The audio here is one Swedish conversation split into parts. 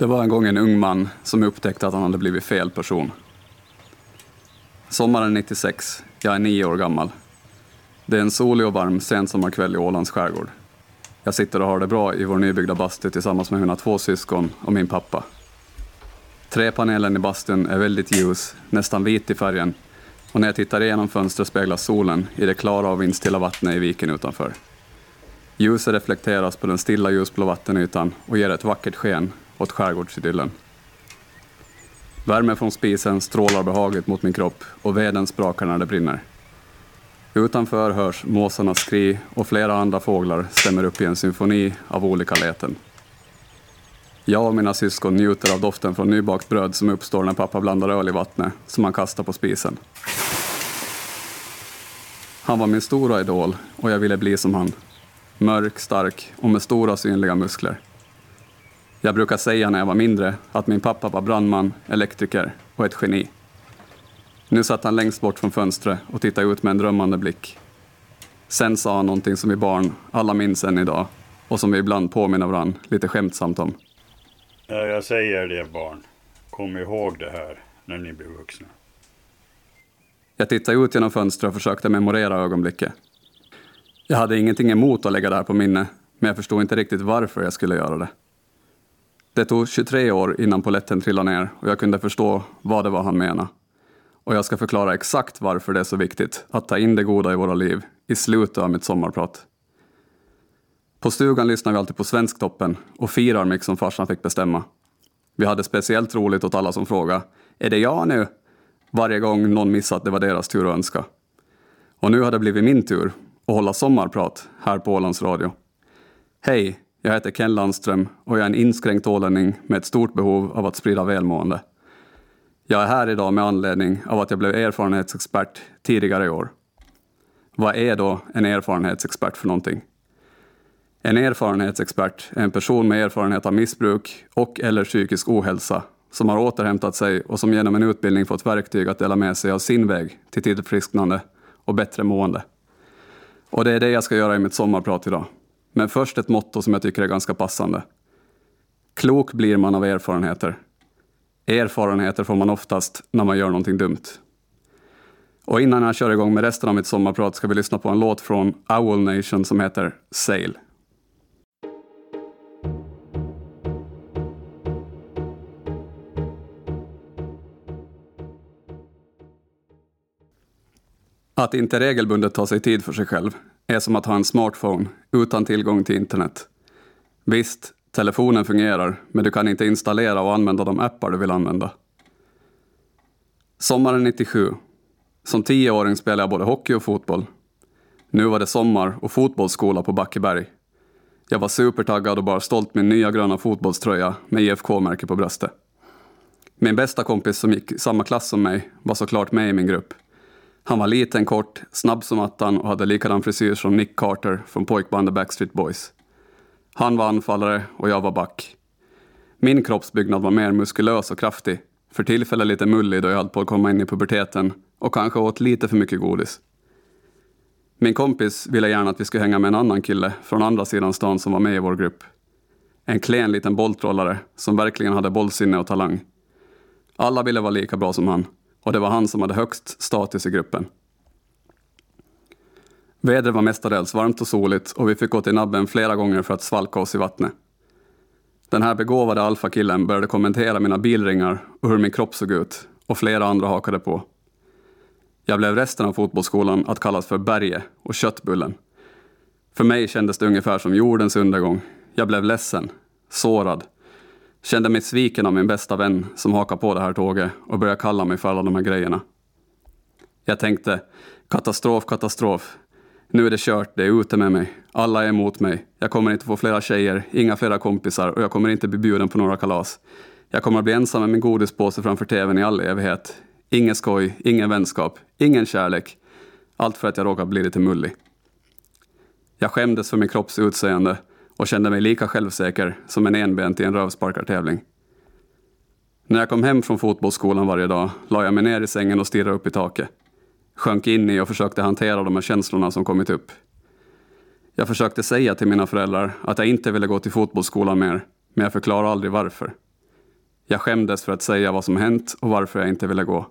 Det var en gång en ung man som upptäckte att han hade blivit fel person. Sommaren 96, jag är nio år gammal. Det är en solig och varm sensommarkväll i Ålands skärgård. Jag sitter och har det bra i vår nybyggda bastu tillsammans med mina två syskon och min pappa. Träpanelen i bastun är väldigt ljus, nästan vit i färgen och när jag tittar igenom fönstret speglas solen i det klara och vindstilla vattnet i viken utanför. Ljuset reflekteras på den stilla ljusblå vattenytan och ger ett vackert sken åt skärgårdsidyllen. Värmen från spisen strålar behagligt mot min kropp och veden sprakar när det brinner. Utanför hörs måsarnas skri och flera andra fåglar stämmer upp i en symfoni av olika läten. Jag och mina syskon njuter av doften från nybakt bröd som uppstår när pappa blandar öl i vattnet som han kastar på spisen. Han var min stora idol och jag ville bli som han. Mörk, stark och med stora synliga muskler. Jag brukar säga när jag var mindre att min pappa var brandman, elektriker och ett geni. Nu satt han längst bort från fönstret och tittade ut med en drömmande blick. Sen sa han någonting som vi barn alla minns än idag och som vi ibland påminner varandra lite skämtsamt om. Ja, jag säger det barn. Kom ihåg det här när ni blir vuxna. Jag tittade ut genom fönstret och försökte memorera ögonblicket. Jag hade ingenting emot att lägga det här på minne, men jag förstod inte riktigt varför jag skulle göra det. Det tog 23 år innan poletten trillade ner och jag kunde förstå vad det var han menade. Och jag ska förklara exakt varför det är så viktigt att ta in det goda i våra liv i slutet av mitt sommarprat. På stugan lyssnar vi alltid på Svensktoppen och firar mycket som farsan fick bestämma. Vi hade speciellt roligt åt alla som frågade ”Är det jag nu?” varje gång någon missade att det var deras tur att önska. Och nu har det blivit min tur att hålla sommarprat här på Ålands Radio. Hej, jag heter Ken Landström och jag är en inskränkt ålänning med ett stort behov av att sprida välmående. Jag är här idag med anledning av att jag blev erfarenhetsexpert tidigare i år. Vad är då en erfarenhetsexpert för någonting? En erfarenhetsexpert är en person med erfarenhet av missbruk och eller psykisk ohälsa som har återhämtat sig och som genom en utbildning fått verktyg att dela med sig av sin väg till tillfrisknande och bättre mående. Och det är det jag ska göra i mitt sommarprat idag. Men först ett motto som jag tycker är ganska passande. Klok blir man av erfarenheter. Erfarenheter får man oftast när man gör någonting dumt. Och innan jag kör igång med resten av mitt sommarprat ska vi lyssna på en låt från Owl Nation som heter Sail. Att inte regelbundet ta sig tid för sig själv är som att ha en smartphone utan tillgång till internet. Visst, telefonen fungerar, men du kan inte installera och använda de appar du vill använda. Sommaren 97. Som tioåring spelade jag både hockey och fotboll. Nu var det sommar och fotbollsskola på Backeberg. Jag var supertaggad och bar stolt min nya gröna fotbollströja med IFK-märke på bröstet. Min bästa kompis som gick i samma klass som mig var såklart med i min grupp. Han var liten, kort, snabb som attan och hade likadan frisyr som Nick Carter från pojkbandet Backstreet Boys. Han var anfallare och jag var back. Min kroppsbyggnad var mer muskulös och kraftig, för tillfället lite mullig då jag höll på att komma in i puberteten och kanske åt lite för mycket godis. Min kompis ville gärna att vi skulle hänga med en annan kille från andra sidan stan som var med i vår grupp. En klen liten bolltrollare som verkligen hade bollsinne och talang. Alla ville vara lika bra som han och det var han som hade högst status i gruppen. Vädret var mestadels varmt och soligt och vi fick gå till nabben flera gånger för att svalka oss i vattnet. Den här begåvade alfakillen började kommentera mina bilringar och hur min kropp såg ut och flera andra hakade på. Jag blev resten av fotbollsskolan att kallas för Berge och Köttbullen. För mig kändes det ungefär som jordens undergång. Jag blev ledsen, sårad Kände mig sviken av min bästa vän som hakade på det här tåget och började kalla mig för alla de här grejerna. Jag tänkte, katastrof, katastrof. Nu är det kört, det är ute med mig. Alla är emot mig. Jag kommer inte få flera tjejer, inga flera kompisar och jag kommer inte bli bjuden på några kalas. Jag kommer att bli ensam med min godispåse framför tvn i all evighet. Ingen skoj, ingen vänskap, ingen kärlek. Allt för att jag råkade bli lite mullig. Jag skämdes för min kropps utseende och kände mig lika självsäker som en enbent i en rövsparkartävling. När jag kom hem från fotbollsskolan varje dag la jag mig ner i sängen och stirrade upp i taket. Sjönk in i och försökte hantera de här känslorna som kommit upp. Jag försökte säga till mina föräldrar att jag inte ville gå till fotbollsskolan mer, men jag förklarade aldrig varför. Jag skämdes för att säga vad som hänt och varför jag inte ville gå.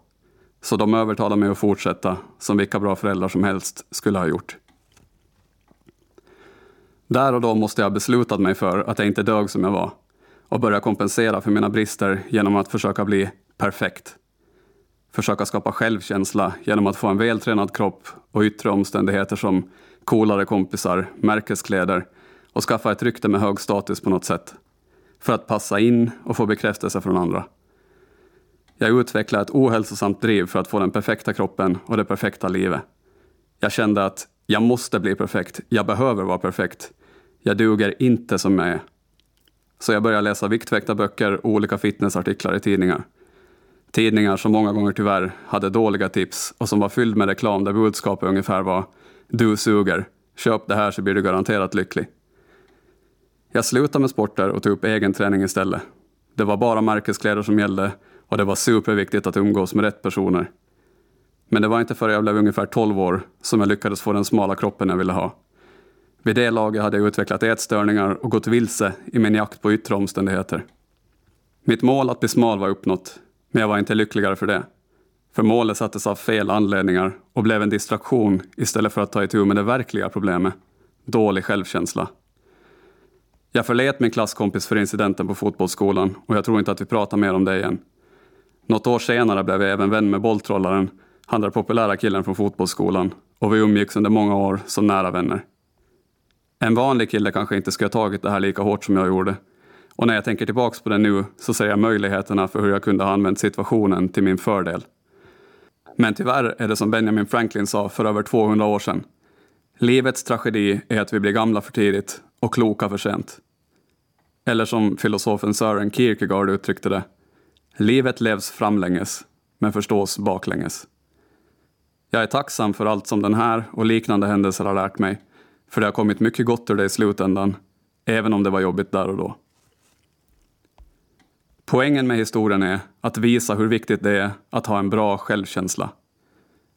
Så de övertalade mig att fortsätta, som vilka bra föräldrar som helst skulle ha gjort. Där och då måste jag ha beslutat mig för att jag inte dög som jag var och börja kompensera för mina brister genom att försöka bli perfekt. Försöka skapa självkänsla genom att få en vältränad kropp och yttre omständigheter som coolare kompisar, märkeskläder och skaffa ett rykte med hög status på något sätt. För att passa in och få bekräftelse från andra. Jag utvecklade ett ohälsosamt driv för att få den perfekta kroppen och det perfekta livet. Jag kände att jag måste bli perfekt, jag behöver vara perfekt. Jag duger inte som jag är. Så jag började läsa viktväktarböcker och olika fitnessartiklar i tidningar. Tidningar som många gånger tyvärr hade dåliga tips och som var fylld med reklam där budskapet ungefär var Du suger, köp det här så blir du garanterat lycklig. Jag slutade med sporter och tog upp egen träning istället. Det var bara märkeskläder som gällde och det var superviktigt att umgås med rätt personer. Men det var inte förrän jag blev ungefär 12 år som jag lyckades få den smala kroppen jag ville ha. Vid det laget hade jag utvecklat ätstörningar och gått vilse i min jakt på yttre omständigheter. Mitt mål att bli smal var uppnått, men jag var inte lyckligare för det. För målet sattes av fel anledningar och blev en distraktion istället för att ta itu med det verkliga problemet, dålig självkänsla. Jag förlät min klasskompis för incidenten på fotbollsskolan och jag tror inte att vi pratar mer om det igen. Något år senare blev jag även vän med bolltrollaren, han den populära killen från fotbollsskolan, och vi umgicks under många år som nära vänner. En vanlig kille kanske inte skulle ha tagit det här lika hårt som jag gjorde. Och när jag tänker tillbaks på det nu så ser jag möjligheterna för hur jag kunde ha använt situationen till min fördel. Men tyvärr är det som Benjamin Franklin sa för över 200 år sedan. Livets tragedi är att vi blir gamla för tidigt och kloka för sent. Eller som filosofen Sören Kierkegaard uttryckte det. Livet levs framlänges, men förstås baklänges. Jag är tacksam för allt som den här och liknande händelser har lärt mig för det har kommit mycket gott ur det i slutändan, även om det var jobbigt där och då. Poängen med historien är att visa hur viktigt det är att ha en bra självkänsla.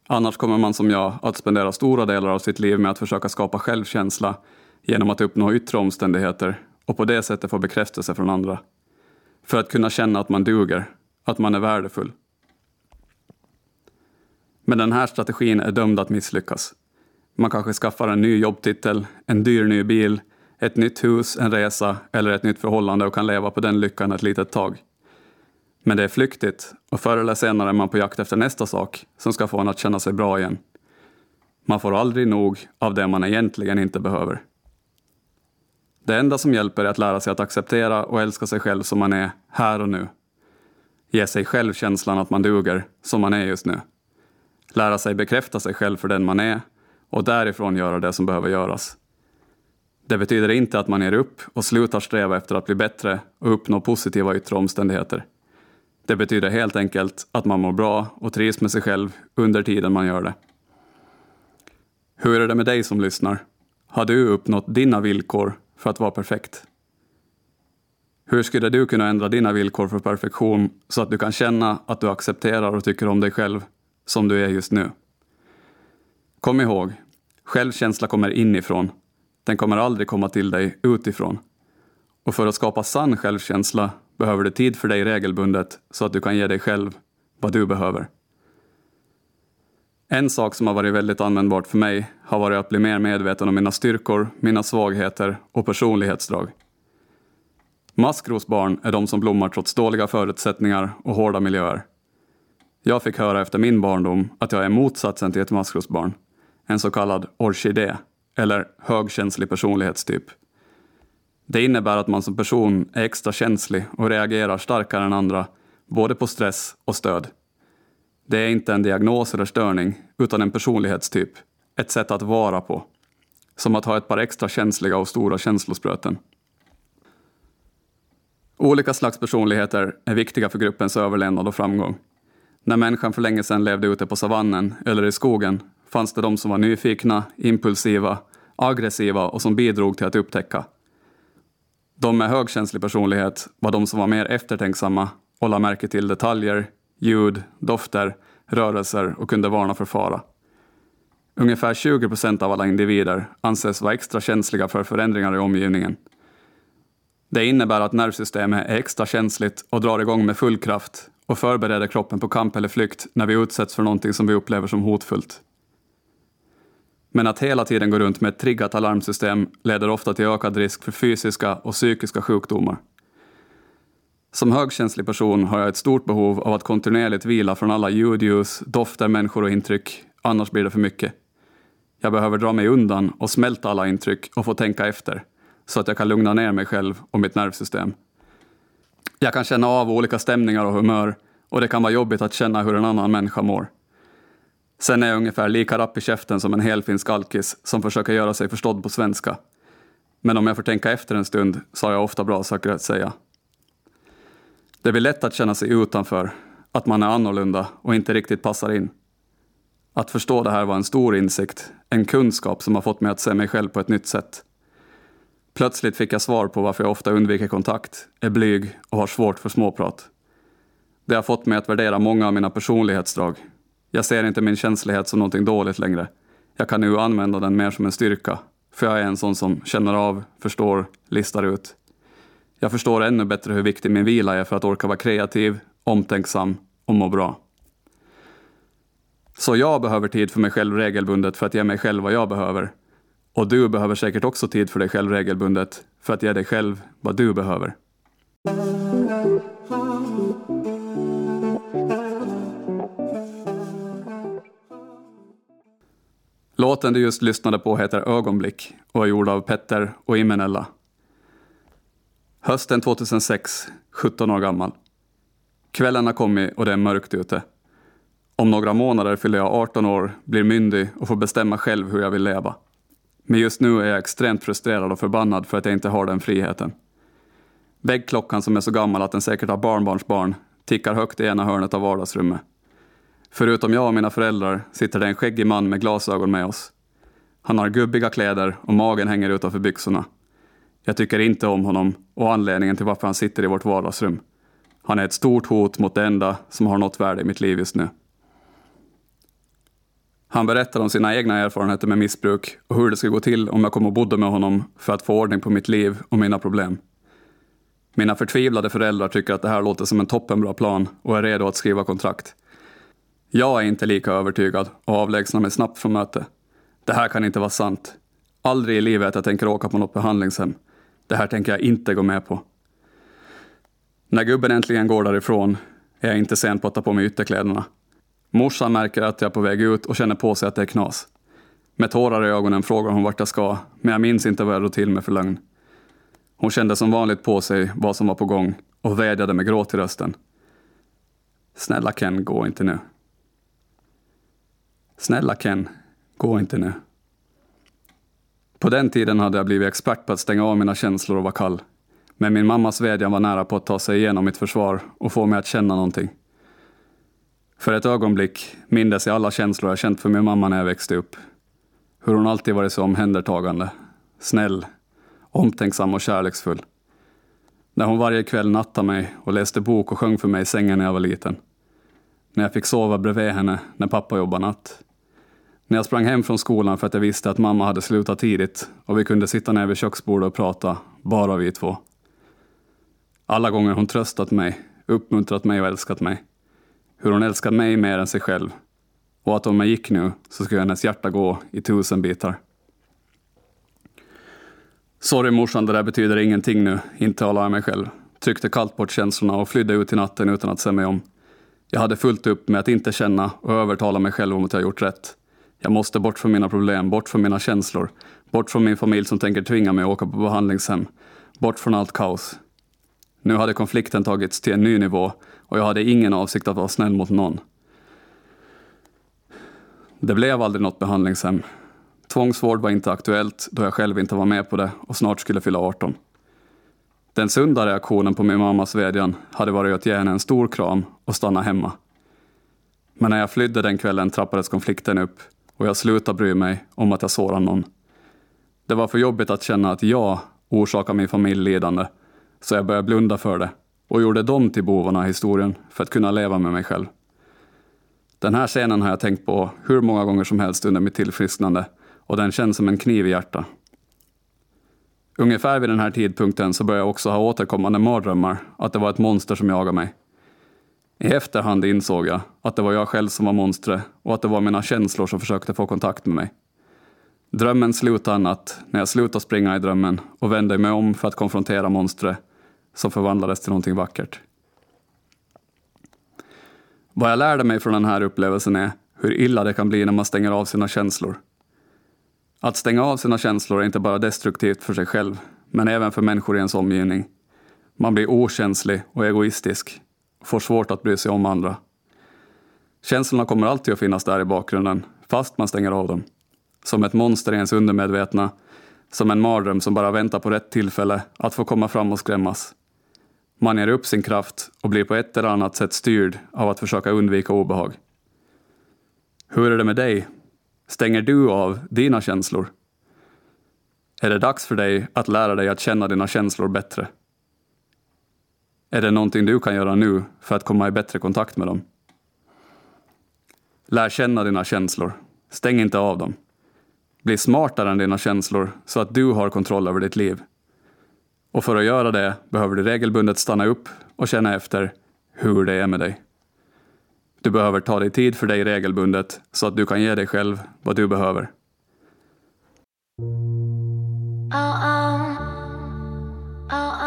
Annars kommer man som jag att spendera stora delar av sitt liv med att försöka skapa självkänsla genom att uppnå yttre omständigheter och på det sättet få bekräftelse från andra. För att kunna känna att man duger, att man är värdefull. Men den här strategin är dömd att misslyckas. Man kanske skaffar en ny jobbtitel, en dyr ny bil, ett nytt hus, en resa eller ett nytt förhållande och kan leva på den lyckan ett litet tag. Men det är flyktigt och förr eller senare är man på jakt efter nästa sak som ska få en att känna sig bra igen. Man får aldrig nog av det man egentligen inte behöver. Det enda som hjälper är att lära sig att acceptera och älska sig själv som man är här och nu. Ge sig själv känslan att man duger som man är just nu. Lära sig bekräfta sig själv för den man är och därifrån göra det som behöver göras. Det betyder inte att man ger upp och slutar sträva efter att bli bättre och uppnå positiva yttre omständigheter. Det betyder helt enkelt att man mår bra och trivs med sig själv under tiden man gör det. Hur är det med dig som lyssnar? Har du uppnått dina villkor för att vara perfekt? Hur skulle du kunna ändra dina villkor för perfektion så att du kan känna att du accepterar och tycker om dig själv som du är just nu? Kom ihåg, självkänsla kommer inifrån. Den kommer aldrig komma till dig utifrån. Och för att skapa sann självkänsla behöver du tid för dig regelbundet så att du kan ge dig själv vad du behöver. En sak som har varit väldigt användbart för mig har varit att bli mer medveten om mina styrkor, mina svagheter och personlighetsdrag. Maskrosbarn är de som blommar trots dåliga förutsättningar och hårda miljöer. Jag fick höra efter min barndom att jag är motsatsen till ett maskrosbarn en så kallad orkidé, eller högkänslig personlighetstyp. Det innebär att man som person är extra känslig och reagerar starkare än andra, både på stress och stöd. Det är inte en diagnos eller störning, utan en personlighetstyp, ett sätt att vara på. Som att ha ett par extra känsliga och stora känslospröten. Olika slags personligheter är viktiga för gruppens överlevnad och framgång. När människan för länge sedan levde ute på savannen eller i skogen fanns det de som var nyfikna, impulsiva, aggressiva och som bidrog till att upptäcka. De med högkänslig personlighet var de som var mer eftertänksamma och lade märke till detaljer, ljud, dofter, rörelser och kunde varna för fara. Ungefär 20 procent av alla individer anses vara extra känsliga för förändringar i omgivningen. Det innebär att nervsystemet är extra känsligt och drar igång med full kraft och förbereder kroppen på kamp eller flykt när vi utsätts för någonting som vi upplever som hotfullt. Men att hela tiden gå runt med ett triggat alarmsystem leder ofta till ökad risk för fysiska och psykiska sjukdomar. Som högkänslig person har jag ett stort behov av att kontinuerligt vila från alla ljudljus, dofter, människor och intryck, annars blir det för mycket. Jag behöver dra mig undan och smälta alla intryck och få tänka efter, så att jag kan lugna ner mig själv och mitt nervsystem. Jag kan känna av olika stämningar och humör och det kan vara jobbigt att känna hur en annan människa mår. Sen är jag ungefär lika rapp i käften som en helfinsk alkis som försöker göra sig förstådd på svenska. Men om jag får tänka efter en stund så har jag ofta bra saker att säga. Det blir lätt att känna sig utanför, att man är annorlunda och inte riktigt passar in. Att förstå det här var en stor insikt, en kunskap som har fått mig att se mig själv på ett nytt sätt. Plötsligt fick jag svar på varför jag ofta undviker kontakt, är blyg och har svårt för småprat. Det har fått mig att värdera många av mina personlighetsdrag. Jag ser inte min känslighet som någonting dåligt längre. Jag kan nu använda den mer som en styrka, för jag är en sån som känner av, förstår, listar ut. Jag förstår ännu bättre hur viktig min vila är för att orka vara kreativ, omtänksam och må bra. Så jag behöver tid för mig själv regelbundet för att ge mig själv vad jag behöver. Och du behöver säkert också tid för dig själv regelbundet för att ge dig själv vad du behöver. Låten du just lyssnade på heter Ögonblick och är gjord av Petter och Imenella. Hösten 2006, 17 år gammal. Kvällen har kommit och det är mörkt ute. Om några månader fyller jag 18 år, blir myndig och får bestämma själv hur jag vill leva. Men just nu är jag extremt frustrerad och förbannad för att jag inte har den friheten. Väggklockan som är så gammal att den säkert har barnbarnsbarn tickar högt i ena hörnet av vardagsrummet. Förutom jag och mina föräldrar sitter det en skäggig man med glasögon med oss. Han har gubbiga kläder och magen hänger utanför byxorna. Jag tycker inte om honom och anledningen till varför han sitter i vårt vardagsrum. Han är ett stort hot mot det enda som har något värde i mitt liv just nu. Han berättar om sina egna erfarenheter med missbruk och hur det skulle gå till om jag kom och bodde med honom för att få ordning på mitt liv och mina problem. Mina förtvivlade föräldrar tycker att det här låter som en toppenbra plan och är redo att skriva kontrakt. Jag är inte lika övertygad och avlägsnar mig snabbt från möte. Det här kan inte vara sant. Aldrig i livet jag tänker åka på något behandlingshem. Det här tänker jag inte gå med på. När gubben äntligen går därifrån är jag inte sen på att ta på mig ytterkläderna. Morsan märker att jag är på väg ut och känner på sig att det är knas. Med tårar i ögonen frågar hon vart jag ska, men jag minns inte vad jag drog till med för lögn. Hon kände som vanligt på sig vad som var på gång och vädjade med gråt i rösten. Snälla Ken, gå inte nu. Snälla Ken, gå inte nu. På den tiden hade jag blivit expert på att stänga av mina känslor och vara kall. Men min mammas vädjan var nära på att ta sig igenom mitt försvar och få mig att känna någonting. För ett ögonblick mindes jag alla känslor jag känt för min mamma när jag växte upp. Hur hon alltid varit så omhändertagande, snäll, omtänksam och kärleksfull. När hon varje kväll nattade mig och läste bok och sjöng för mig i sängen när jag var liten. När jag fick sova bredvid henne när pappa jobbade natt. När jag sprang hem från skolan för att jag visste att mamma hade slutat tidigt och vi kunde sitta ner vid köksbordet och prata, bara vi två. Alla gånger hon tröstat mig, uppmuntrat mig och älskat mig. Hur hon älskat mig mer än sig själv. Och att om jag gick nu så skulle hennes hjärta gå i tusen bitar. Sorry morsan, det där betyder ingenting nu, intalade jag mig själv. Tryckte kallt bort känslorna och flydde ut i natten utan att se mig om. Jag hade fullt upp med att inte känna och övertala mig själv om att jag gjort rätt. Jag måste bort från mina problem, bort från mina känslor, bort från min familj som tänker tvinga mig att åka på behandlingshem, bort från allt kaos. Nu hade konflikten tagits till en ny nivå och jag hade ingen avsikt att vara snäll mot någon. Det blev aldrig något behandlingshem. Tvångsvård var inte aktuellt då jag själv inte var med på det och snart skulle fylla 18. Den sunda reaktionen på min mammas vädjan hade varit att ge henne en stor kram och stanna hemma. Men när jag flydde den kvällen trappades konflikten upp och jag slutade bry mig om att jag sårar någon. Det var för jobbigt att känna att jag orsakar min familj lidande, så jag började blunda för det och gjorde dem till bovarna i historien för att kunna leva med mig själv. Den här scenen har jag tänkt på hur många gånger som helst under mitt tillfrisknande och den känns som en kniv i hjärtat. Ungefär vid den här tidpunkten så började jag också ha återkommande mardrömmar, att det var ett monster som jagade mig. I efterhand insåg jag att det var jag själv som var monstret och att det var mina känslor som försökte få kontakt med mig. Drömmen slutade annat när jag slutade springa i drömmen och vände mig om för att konfrontera monstret som förvandlades till någonting vackert. Vad jag lärde mig från den här upplevelsen är hur illa det kan bli när man stänger av sina känslor. Att stänga av sina känslor är inte bara destruktivt för sig själv, men även för människor i ens omgivning. Man blir okänslig och egoistisk får svårt att bry sig om andra. Känslorna kommer alltid att finnas där i bakgrunden, fast man stänger av dem. Som ett monster i ens undermedvetna, som en mardröm som bara väntar på rätt tillfälle att få komma fram och skrämmas. Man ger upp sin kraft och blir på ett eller annat sätt styrd av att försöka undvika obehag. Hur är det med dig? Stänger du av dina känslor? Är det dags för dig att lära dig att känna dina känslor bättre? Är det någonting du kan göra nu för att komma i bättre kontakt med dem? Lär känna dina känslor. Stäng inte av dem. Bli smartare än dina känslor så att du har kontroll över ditt liv. Och för att göra det behöver du regelbundet stanna upp och känna efter hur det är med dig. Du behöver ta dig tid för dig regelbundet så att du kan ge dig själv vad du behöver. Ah, ah. Ah,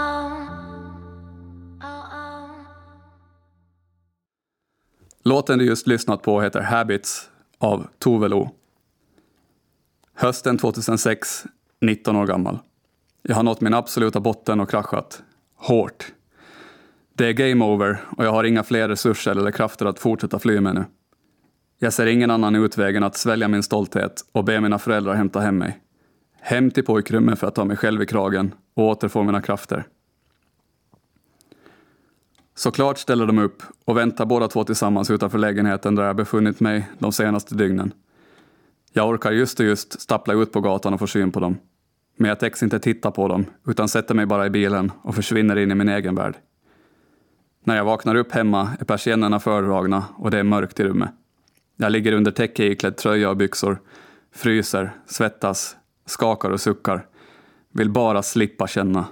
Låten du just lyssnat på heter Habits av Tove Lo. Hösten 2006, 19 år gammal. Jag har nått min absoluta botten och kraschat. Hårt. Det är game over och jag har inga fler resurser eller krafter att fortsätta fly med nu. Jag ser ingen annan utväg än att svälja min stolthet och be mina föräldrar hämta hem mig. Hem till pojkrummet för att ta mig själv i kragen och återfå mina krafter. Såklart ställer de upp och väntar båda två tillsammans utanför lägenheten där jag befunnit mig de senaste dygnen. Jag orkar just och just stappla ut på gatan och få syn på dem. Men jag täcks inte titta på dem, utan sätter mig bara i bilen och försvinner in i min egen värld. När jag vaknar upp hemma är persiennerna fördragna och det är mörkt i rummet. Jag ligger under täcke iklädd tröja och byxor, fryser, svettas, skakar och suckar. Vill bara slippa känna.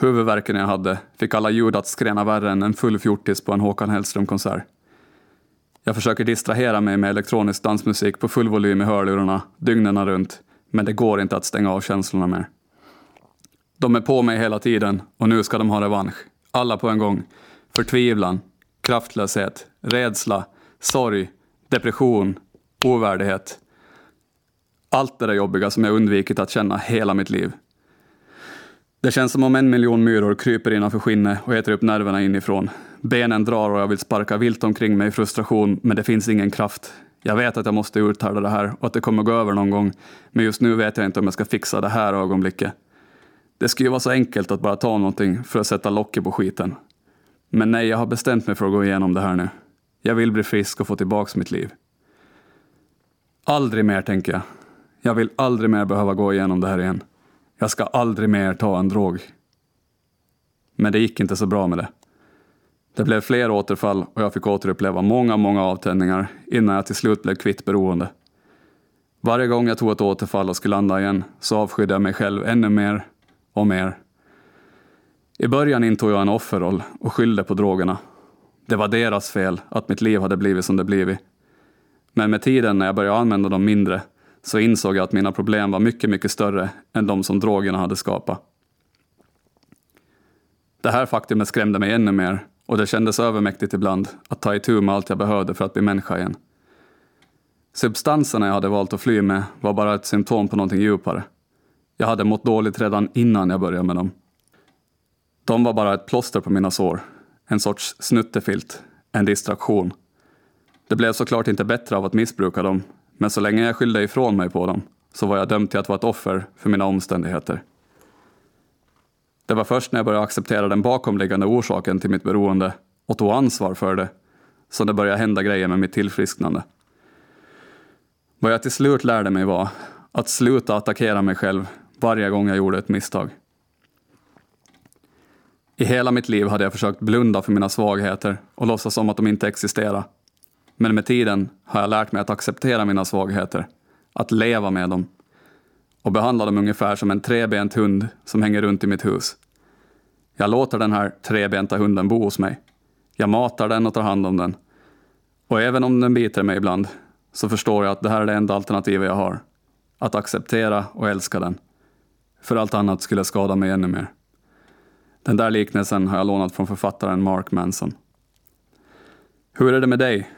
Huvudvärken jag hade fick alla ljud att skrena värre än en full fjortis på en Håkan Hellström-konsert. Jag försöker distrahera mig med elektronisk dansmusik på full volym i hörlurarna, dygnen runt, men det går inte att stänga av känslorna mer. De är på mig hela tiden och nu ska de ha revansch. Alla på en gång. Förtvivlan, kraftlöshet, rädsla, sorg, depression, ovärdighet. Allt det där jobbiga som jag undvikit att känna hela mitt liv. Det känns som om en miljon myror kryper innanför skinnet och äter upp nerverna inifrån. Benen drar och jag vill sparka vilt omkring mig i frustration, men det finns ingen kraft. Jag vet att jag måste uthärda det här och att det kommer gå över någon gång, men just nu vet jag inte om jag ska fixa det här ögonblicket. Det skulle ju vara så enkelt att bara ta någonting för att sätta locket på skiten. Men nej, jag har bestämt mig för att gå igenom det här nu. Jag vill bli frisk och få tillbaks mitt liv. Aldrig mer, tänker jag. Jag vill aldrig mer behöva gå igenom det här igen. Jag ska aldrig mer ta en drog. Men det gick inte så bra med det. Det blev fler återfall och jag fick återuppleva många, många avtändningar innan jag till slut blev kvitt beroende. Varje gång jag tog ett återfall och skulle landa igen så avskydde jag mig själv ännu mer och mer. I början intog jag en offerroll och skyllde på drogerna. Det var deras fel att mitt liv hade blivit som det blivit. Men med tiden när jag började använda dem mindre så insåg jag att mina problem var mycket, mycket större än de som drogerna hade skapat. Det här faktumet skrämde mig ännu mer och det kändes övermäktigt ibland att ta itu med allt jag behövde för att bli människa igen. Substanserna jag hade valt att fly med var bara ett symptom på någonting djupare. Jag hade mått dåligt redan innan jag började med dem. De var bara ett plåster på mina sår, en sorts snuttefilt, en distraktion. Det blev såklart inte bättre av att missbruka dem, men så länge jag skyllde ifrån mig på dem så var jag dömd till att vara ett offer för mina omständigheter. Det var först när jag började acceptera den bakomliggande orsaken till mitt beroende och tog ansvar för det som det började hända grejer med mitt tillfrisknande. Vad jag till slut lärde mig var att sluta attackera mig själv varje gång jag gjorde ett misstag. I hela mitt liv hade jag försökt blunda för mina svagheter och låtsas som att de inte existerade. Men med tiden har jag lärt mig att acceptera mina svagheter, att leva med dem och behandla dem ungefär som en trebent hund som hänger runt i mitt hus. Jag låter den här trebenta hunden bo hos mig. Jag matar den och tar hand om den. Och även om den biter mig ibland så förstår jag att det här är det enda alternativet jag har. Att acceptera och älska den. För allt annat skulle skada mig ännu mer. Den där liknelsen har jag lånat från författaren Mark Manson. Hur är det med dig?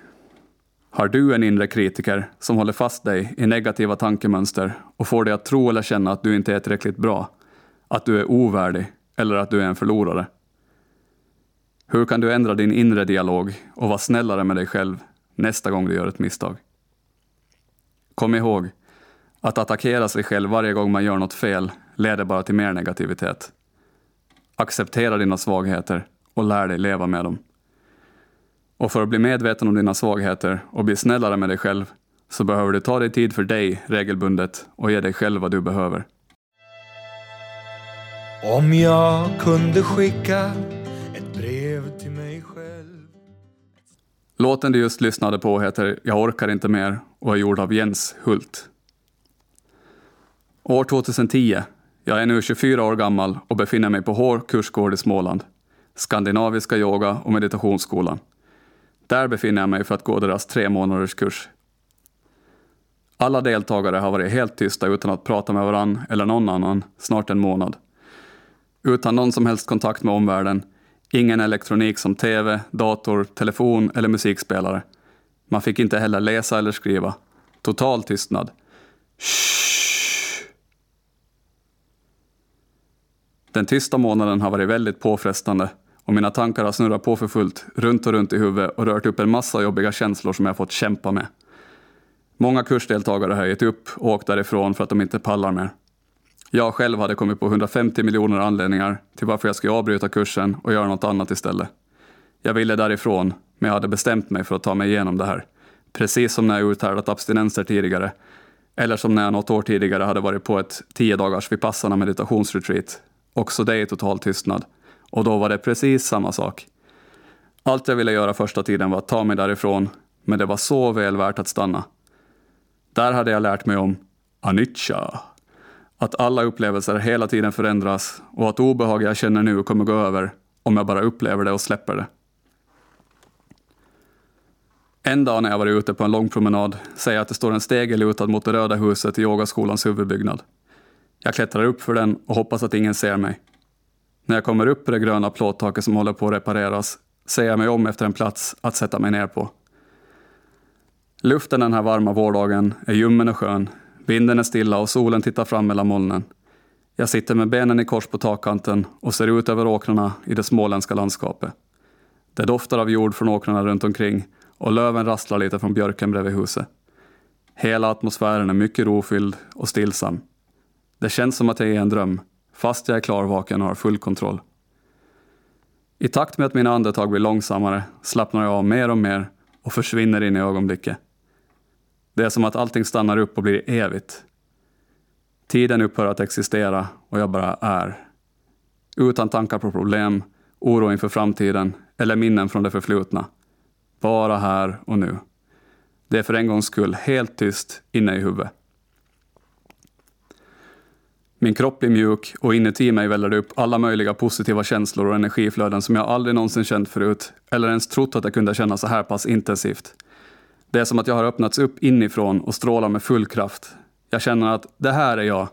Har du en inre kritiker som håller fast dig i negativa tankemönster och får dig att tro eller känna att du inte är tillräckligt bra, att du är ovärdig eller att du är en förlorare? Hur kan du ändra din inre dialog och vara snällare med dig själv nästa gång du gör ett misstag? Kom ihåg, att attackera sig själv varje gång man gör något fel leder bara till mer negativitet. Acceptera dina svagheter och lär dig leva med dem. Och för att bli medveten om dina svagheter och bli snällare med dig själv så behöver du ta dig tid för dig regelbundet och ge dig själv vad du behöver. Om jag kunde skicka ett brev till mig själv Låten du just lyssnade på heter Jag orkar inte mer och är gjord av Jens Hult. År 2010. Jag är nu 24 år gammal och befinner mig på Hår kursgård i Småland. Skandinaviska yoga och meditationsskolan. Där befinner jag mig för att gå deras tre månaders kurs. Alla deltagare har varit helt tysta utan att prata med varann eller någon annan snart en månad. Utan någon som helst kontakt med omvärlden, ingen elektronik som TV, dator, telefon eller musikspelare. Man fick inte heller läsa eller skriva. Total tystnad. Shh. Den tysta månaden har varit väldigt påfrestande och mina tankar har snurrat på för fullt, runt och runt i huvudet och rört upp en massa jobbiga känslor som jag fått kämpa med. Många kursdeltagare har gett upp och åkt därifrån för att de inte pallar mer. Jag själv hade kommit på 150 miljoner anledningar till varför jag skulle avbryta kursen och göra något annat istället. Jag ville därifrån, men jag hade bestämt mig för att ta mig igenom det här. Precis som när jag uthärdat abstinenser tidigare, eller som när jag något år tidigare hade varit på ett 10 dagars vipassana meditationsretreat. Också det i total tystnad. Och då var det precis samma sak. Allt jag ville göra första tiden var att ta mig därifrån, men det var så väl värt att stanna. Där hade jag lärt mig om anicca, att alla upplevelser hela tiden förändras och att obehag jag känner nu kommer gå över om jag bara upplever det och släpper det. En dag när jag var ute på en lång promenad ser jag att det står en stege lutad mot det röda huset i yogaskolans huvudbyggnad. Jag klättrar upp för den och hoppas att ingen ser mig. När jag kommer upp på det gröna plåttaket som håller på att repareras ser jag mig om efter en plats att sätta mig ner på. Luften den här varma vårdagen är ljummen och skön, vinden är stilla och solen tittar fram mellan molnen. Jag sitter med benen i kors på takkanten och ser ut över åkrarna i det småländska landskapet. Det doftar av jord från åkrarna runt omkring och löven rasslar lite från björken bredvid huset. Hela atmosfären är mycket rofylld och stillsam. Det känns som att jag är i en dröm, fast jag är klarvaken och har full kontroll. I takt med att mina andetag blir långsammare slappnar jag av mer och mer och försvinner in i ögonblicket. Det är som att allting stannar upp och blir evigt. Tiden upphör att existera och jag bara är. Utan tankar på problem, oro inför framtiden eller minnen från det förflutna. Bara här och nu. Det är för en gångs skull helt tyst inne i huvudet. Min kropp blir mjuk och inuti mig väller det upp alla möjliga positiva känslor och energiflöden som jag aldrig någonsin känt förut, eller ens trott att jag kunde känna så här pass intensivt. Det är som att jag har öppnats upp inifrån och strålar med full kraft. Jag känner att det här är jag.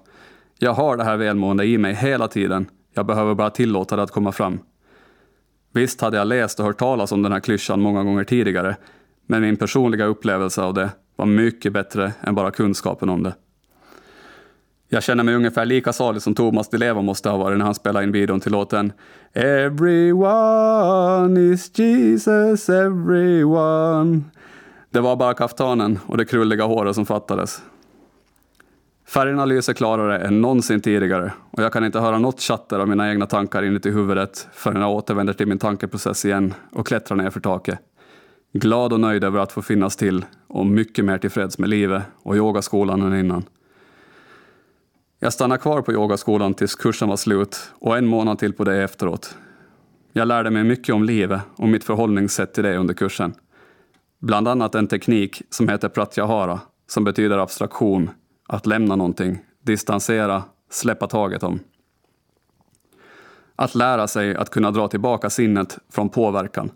Jag har det här välmående i mig hela tiden. Jag behöver bara tillåta det att komma fram. Visst hade jag läst och hört talas om den här klyschan många gånger tidigare, men min personliga upplevelse av det var mycket bättre än bara kunskapen om det. Jag känner mig ungefär lika salig som Thomas Di Leva måste ha varit när han spelade in videon till låten Everyone is Jesus, everyone. Det var bara kaftanen och det krulliga håret som fattades. Färgerna lyser klarare än någonsin tidigare och jag kan inte höra något chatter av mina egna tankar inuti huvudet förrän jag återvänder till min tankeprocess igen och klättrar ner för taket. Glad och nöjd över att få finnas till och mycket mer tillfreds med livet och yogaskolan än innan. Jag stannade kvar på yogaskolan tills kursen var slut och en månad till på det efteråt. Jag lärde mig mycket om livet och mitt förhållningssätt till det under kursen. Bland annat en teknik som heter pratyahara, som betyder abstraktion, att lämna någonting, distansera, släppa taget om. Att lära sig att kunna dra tillbaka sinnet från påverkan.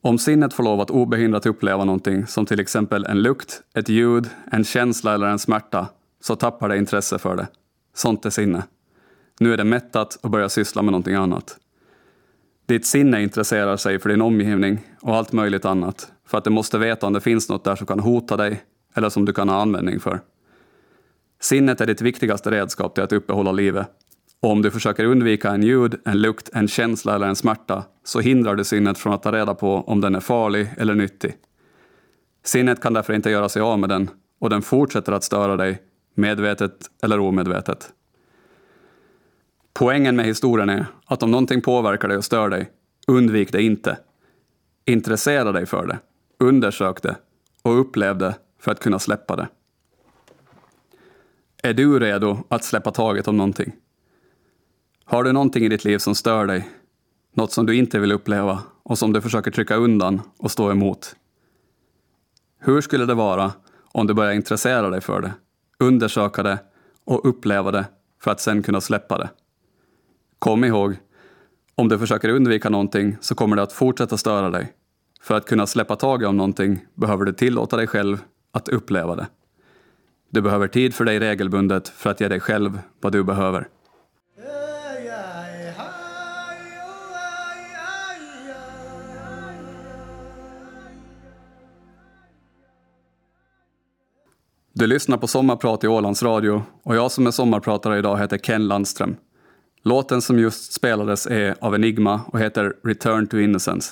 Om sinnet får lov att obehindrat uppleva någonting som till exempel en lukt, ett ljud, en känsla eller en smärta så tappar det intresse för det. Sånt är sinne. Nu är det mättat och börjar syssla med någonting annat. Ditt sinne intresserar sig för din omgivning och allt möjligt annat för att det måste veta om det finns något där som kan hota dig eller som du kan ha användning för. Sinnet är ditt viktigaste redskap till att uppehålla livet. Och om du försöker undvika en ljud, en lukt, en känsla eller en smärta så hindrar du sinnet från att ta reda på om den är farlig eller nyttig. Sinnet kan därför inte göra sig av med den och den fortsätter att störa dig, medvetet eller omedvetet. Poängen med historien är att om någonting påverkar dig och stör dig, undvik det inte. Intressera dig för det, undersök det och upplev det för att kunna släppa det. Är du redo att släppa taget om någonting? Har du någonting i ditt liv som stör dig? Något som du inte vill uppleva och som du försöker trycka undan och stå emot? Hur skulle det vara om du börjar intressera dig för det, undersöka det och uppleva det för att sen kunna släppa det? Kom ihåg, om du försöker undvika någonting så kommer det att fortsätta störa dig. För att kunna släppa taget om någonting behöver du tillåta dig själv att uppleva det. Du behöver tid för dig regelbundet för att ge dig själv vad du behöver. Du lyssnar på Sommarprat i Ålands Radio och jag som är sommarpratare idag heter Ken Landström. Låten som just spelades är av Enigma och heter Return to Innocence.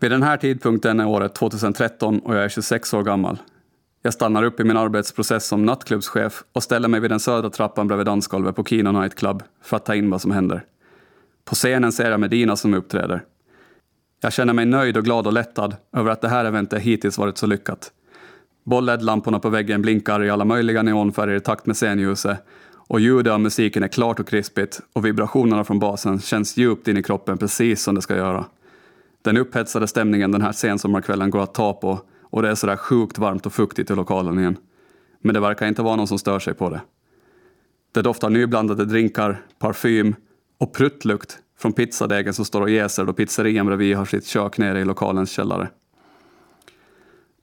Vid den här tidpunkten är året 2013 och jag är 26 år gammal. Jag stannar upp i min arbetsprocess som nattklubbschef och ställer mig vid den södra trappan bredvid dansgolvet på Kino Night Club för att ta in vad som händer. På scenen ser jag Medina som uppträder. Jag känner mig nöjd och glad och lättad över att det här eventet hittills varit så lyckat. Boll-LED-lamporna på väggen blinkar i alla möjliga neonfärger i takt med scenljuset och ljudet av musiken är klart och krispigt och vibrationerna från basen känns djupt in i kroppen precis som det ska göra. Den upphetsade stämningen den här sensommarkvällen går att ta på och det är sådär sjukt varmt och fuktigt i lokalen igen. Men det verkar inte vara någon som stör sig på det. Det doftar nyblandade drinkar, parfym och pruttlukt från pizzadegen som står och jäser då pizzerian bredvid har sitt kök nere i lokalens källare.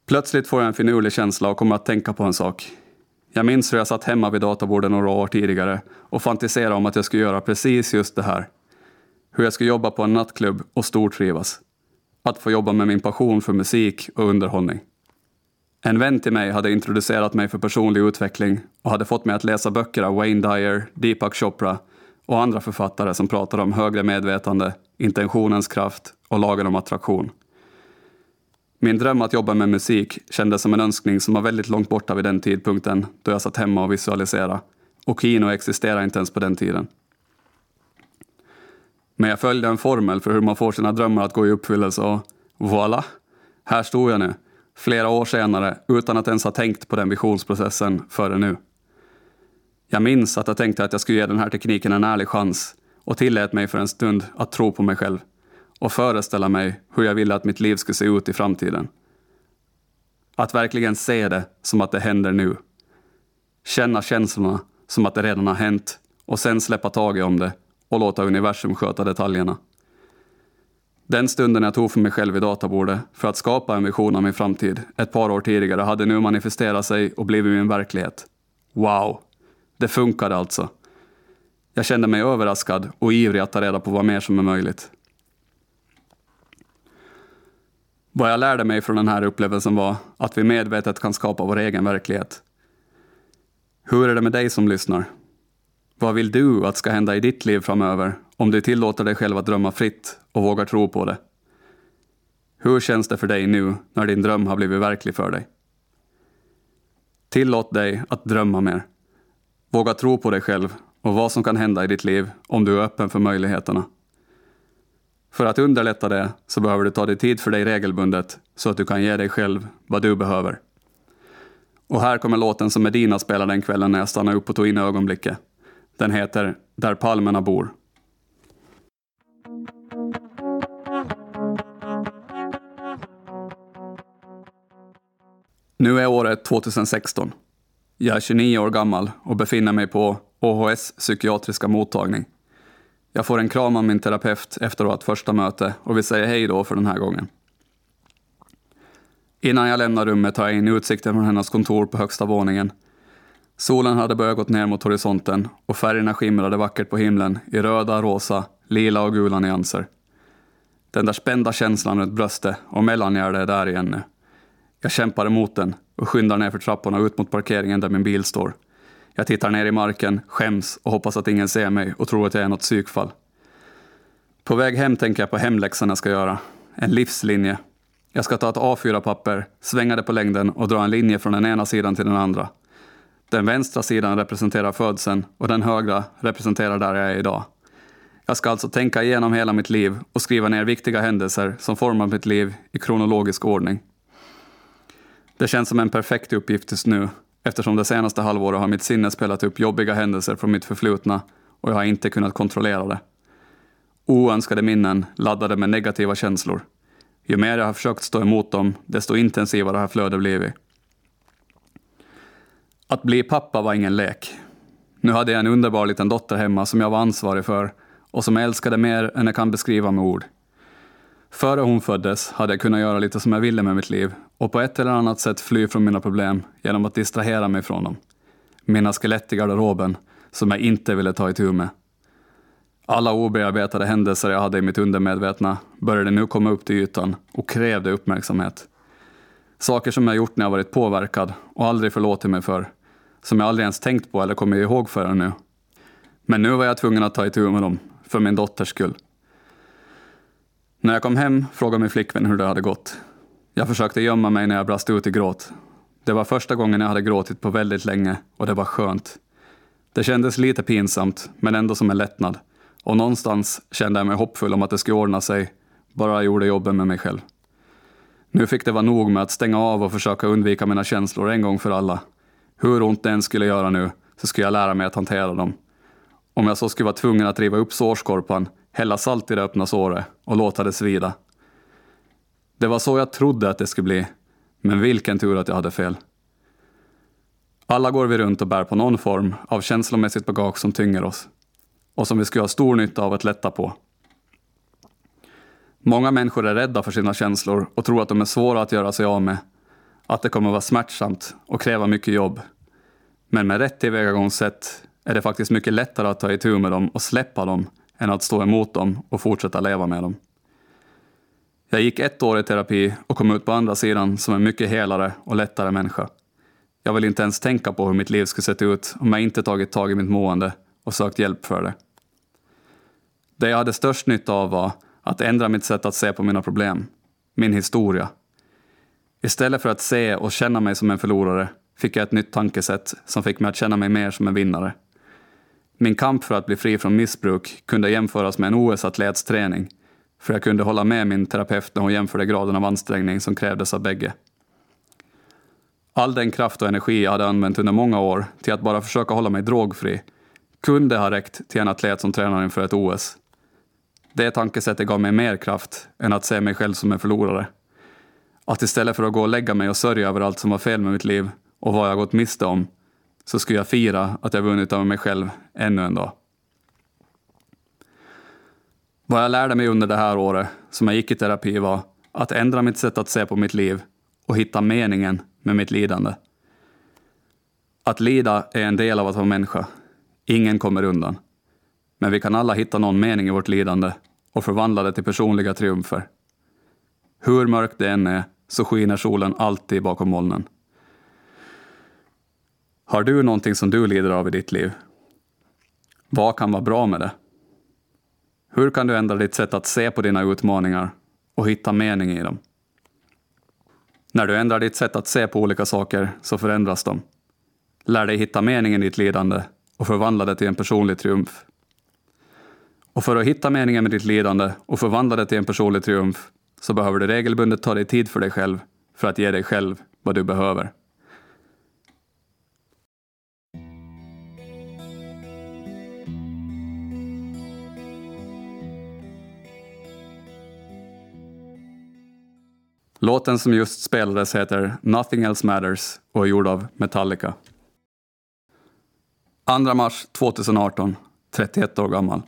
Plötsligt får jag en finurlig känsla och kommer att tänka på en sak. Jag minns hur jag satt hemma vid datorbordet några år tidigare och fantiserade om att jag skulle göra precis just det här. Hur jag skulle jobba på en nattklubb och stortrivas. Att få jobba med min passion för musik och underhållning. En vän till mig hade introducerat mig för personlig utveckling och hade fått mig att läsa böcker av Wayne Dyer, Deepak Chopra och andra författare som pratar om högre medvetande, intentionens kraft och lagen om attraktion. Min dröm att jobba med musik kändes som en önskning som var väldigt långt borta vid den tidpunkten då jag satt hemma och visualiserade. Och Kino existerade inte ens på den tiden. Men jag följde en formel för hur man får sina drömmar att gå i uppfyllelse och voilà! Här stod jag nu, flera år senare, utan att ens ha tänkt på den visionsprocessen före nu. Jag minns att jag tänkte att jag skulle ge den här tekniken en ärlig chans och tillät mig för en stund att tro på mig själv och föreställa mig hur jag ville att mitt liv skulle se ut i framtiden. Att verkligen se det som att det händer nu. Känna känslorna som att det redan har hänt och sen släppa taget om det och låta universum sköta detaljerna. Den stunden jag tog för mig själv i databordet för att skapa en vision av min framtid ett par år tidigare hade nu manifesterat sig och blivit min verklighet. Wow! Det funkade alltså. Jag kände mig överraskad och ivrig att ta reda på vad mer som är möjligt. Vad jag lärde mig från den här upplevelsen var att vi medvetet kan skapa vår egen verklighet. Hur är det med dig som lyssnar? Vad vill du att ska hända i ditt liv framöver om du tillåter dig själv att drömma fritt och vågar tro på det? Hur känns det för dig nu när din dröm har blivit verklig för dig? Tillåt dig att drömma mer. Våga tro på dig själv och vad som kan hända i ditt liv om du är öppen för möjligheterna. För att underlätta det så behöver du ta dig tid för dig regelbundet så att du kan ge dig själv vad du behöver. Och här kommer låten som Medina spelade den kvällen när jag stannade upp och tog in ögonblicket. Den heter Där palmerna bor. Nu är året 2016. Jag är 29 år gammal och befinner mig på OHS psykiatriska mottagning. Jag får en kram av min terapeut efter vårt första möte och vi säger hej då för den här gången. Innan jag lämnar rummet tar jag in utsikten från hennes kontor på högsta våningen. Solen hade börjat gå ner mot horisonten och färgerna skimrade vackert på himlen i röda, rosa, lila och gula nyanser. Den där spända känslan runt bröstet och mellangärdet är där igen nu. Jag kämpar emot den och skyndar ner för trapporna ut mot parkeringen där min bil står. Jag tittar ner i marken, skäms och hoppas att ingen ser mig och tror att jag är något psykfall. På väg hem tänker jag på hemläxan jag ska göra. En livslinje. Jag ska ta ett A4-papper, svänga det på längden och dra en linje från den ena sidan till den andra. Den vänstra sidan representerar födseln och den högra representerar där jag är idag. Jag ska alltså tänka igenom hela mitt liv och skriva ner viktiga händelser som format mitt liv i kronologisk ordning. Det känns som en perfekt uppgift just nu eftersom det senaste halvåret har mitt sinne spelat upp jobbiga händelser från mitt förflutna och jag har inte kunnat kontrollera det. Oönskade minnen laddade med negativa känslor. Ju mer jag har försökt stå emot dem, desto intensivare har flödet blivit. Att bli pappa var ingen lek. Nu hade jag en underbar liten dotter hemma som jag var ansvarig för och som jag älskade mer än jag kan beskriva med ord. Före hon föddes hade jag kunnat göra lite som jag ville med mitt liv och på ett eller annat sätt fly från mina problem genom att distrahera mig från dem. Mina skelett i garderoben som jag inte ville ta itu med. Alla obearbetade händelser jag hade i mitt undermedvetna började nu komma upp till ytan och krävde uppmärksamhet. Saker som jag gjort när jag varit påverkad och aldrig förlåtit mig för. Som jag aldrig ens tänkt på eller kommit ihåg förrän nu. Men nu var jag tvungen att ta itu med dem, för min dotters skull. När jag kom hem frågade min flickvän hur det hade gått. Jag försökte gömma mig när jag brast ut i gråt. Det var första gången jag hade gråtit på väldigt länge och det var skönt. Det kändes lite pinsamt, men ändå som en lättnad. Och någonstans kände jag mig hoppfull om att det skulle ordna sig, bara jag gjorde jobben med mig själv. Nu fick det vara nog med att stänga av och försöka undvika mina känslor en gång för alla. Hur ont det än skulle göra nu, så skulle jag lära mig att hantera dem. Om jag så skulle vara tvungen att riva upp sårskorpan, hälla salt i det öppna såret och låta det svida. Det var så jag trodde att det skulle bli, men vilken tur att jag hade fel. Alla går vi runt och bär på någon form av känslomässigt bagage som tynger oss och som vi skulle ha stor nytta av att lätta på. Många människor är rädda för sina känslor och tror att de är svåra att göra sig av med, att det kommer vara smärtsamt och kräva mycket jobb. Men med rätt tillvägagångssätt är det faktiskt mycket lättare att ta itu med dem och släppa dem än att stå emot dem och fortsätta leva med dem. Jag gick ett år i terapi och kom ut på andra sidan som en mycket helare och lättare människa. Jag vill inte ens tänka på hur mitt liv skulle sett ut om jag inte tagit tag i mitt mående och sökt hjälp för det. Det jag hade störst nytta av var att ändra mitt sätt att se på mina problem, min historia. Istället för att se och känna mig som en förlorare fick jag ett nytt tankesätt som fick mig att känna mig mer som en vinnare. Min kamp för att bli fri från missbruk kunde jämföras med en OS-atlets träning, för jag kunde hålla med min terapeut när hon jämförde graden av ansträngning som krävdes av bägge. All den kraft och energi jag hade använt under många år till att bara försöka hålla mig drogfri kunde ha räckt till en atlet som tränar inför ett OS. Det tankesättet gav mig mer kraft än att se mig själv som en förlorare. Att istället för att gå och lägga mig och sörja över allt som var fel med mitt liv och vad jag gått miste om, så skulle jag fira att jag vunnit över mig själv ännu en dag. Vad jag lärde mig under det här året som jag gick i terapi var att ändra mitt sätt att se på mitt liv och hitta meningen med mitt lidande. Att lida är en del av att vara människa. Ingen kommer undan. Men vi kan alla hitta någon mening i vårt lidande och förvandla det till personliga triumfer. Hur mörkt det än är så skiner solen alltid bakom molnen. Har du någonting som du lider av i ditt liv? Vad kan vara bra med det? Hur kan du ändra ditt sätt att se på dina utmaningar och hitta mening i dem? När du ändrar ditt sätt att se på olika saker så förändras de. Lär dig hitta meningen i ditt lidande och förvandla det till en personlig triumf. Och för att hitta meningen med ditt lidande och förvandla det till en personlig triumf så behöver du regelbundet ta dig tid för dig själv för att ge dig själv vad du behöver. Låten som just spelades heter Nothing Else Matters och är gjord av Metallica. 2 mars 2018, 31 år gammal.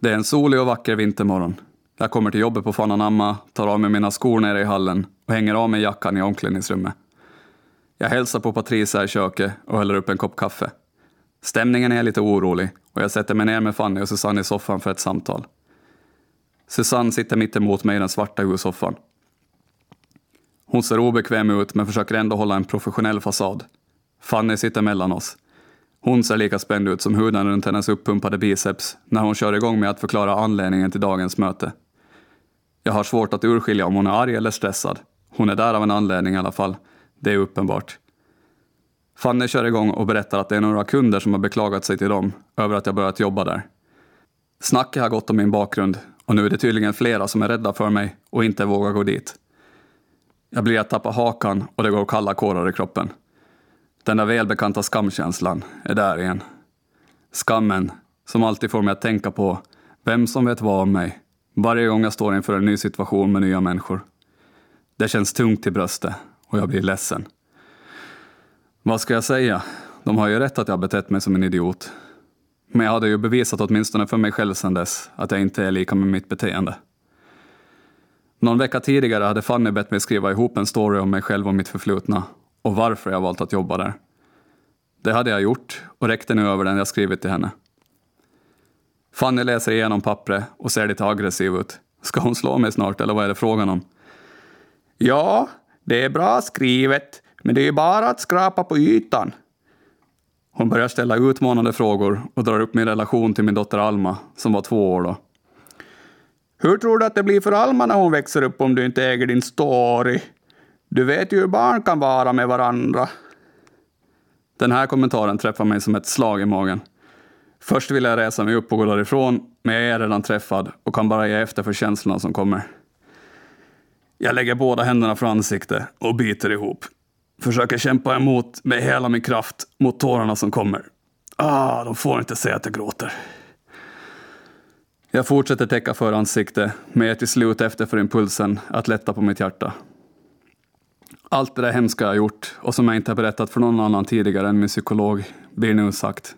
Det är en solig och vacker vintermorgon. Jag kommer till jobbet på Fananamma, tar av mig mina skor nere i hallen och hänger av mig jackan i omklädningsrummet. Jag hälsar på Patricia i köket och häller upp en kopp kaffe. Stämningen är lite orolig och jag sätter mig ner med Fanny och Susanne i soffan för ett samtal. Susanne sitter mitt emot mig i den svarta huvudsoffan. Hon ser obekväm ut men försöker ändå hålla en professionell fasad. Fanny sitter mellan oss. Hon ser lika spänd ut som huden runt hennes uppumpade biceps när hon kör igång med att förklara anledningen till dagens möte. Jag har svårt att urskilja om hon är arg eller stressad. Hon är där av en anledning i alla fall. Det är uppenbart. Fanny kör igång och berättar att det är några kunder som har beklagat sig till dem över att jag börjat jobba där. Snacket har gått om min bakgrund och nu är det tydligen flera som är rädda för mig och inte vågar gå dit. Jag blir att tappa hakan och det går kalla kårar i kroppen. Den där välbekanta skamkänslan är där igen. Skammen som alltid får mig att tänka på vem som vet vad om mig varje gång jag står inför en ny situation med nya människor. Det känns tungt i bröstet och jag blir ledsen. Vad ska jag säga? De har ju rätt att jag betett mig som en idiot. Men jag hade ju bevisat åtminstone för mig själv sedan dess att jag inte är lika med mitt beteende. Någon vecka tidigare hade Fanny bett mig skriva ihop en story om mig själv och mitt förflutna och varför jag valt att jobba där. Det hade jag gjort och räckte nu över den jag skrivit till henne. Fanny läser igenom pappret och ser lite aggressiv ut. Ska hon slå mig snart eller vad är det frågan om? Ja, det är bra skrivet, men det är bara att skrapa på ytan. Hon börjar ställa utmanande frågor och drar upp min relation till min dotter Alma, som var två år då. Hur tror du att det blir för Alma när hon växer upp om du inte äger din story? Du vet ju hur barn kan vara med varandra. Den här kommentaren träffar mig som ett slag i magen. Först vill jag resa mig upp och gå därifrån, men jag är redan träffad och kan bara ge efter för känslorna som kommer. Jag lägger båda händerna för ansiktet och biter ihop. Försöker kämpa emot med hela min kraft mot tårarna som kommer. Ah, de får inte se att jag gråter. Jag fortsätter täcka för ansiktet, men är till slut efter för impulsen att lätta på mitt hjärta. Allt det där hemska jag gjort och som jag inte har berättat för någon annan tidigare än min psykolog blir nu sagt.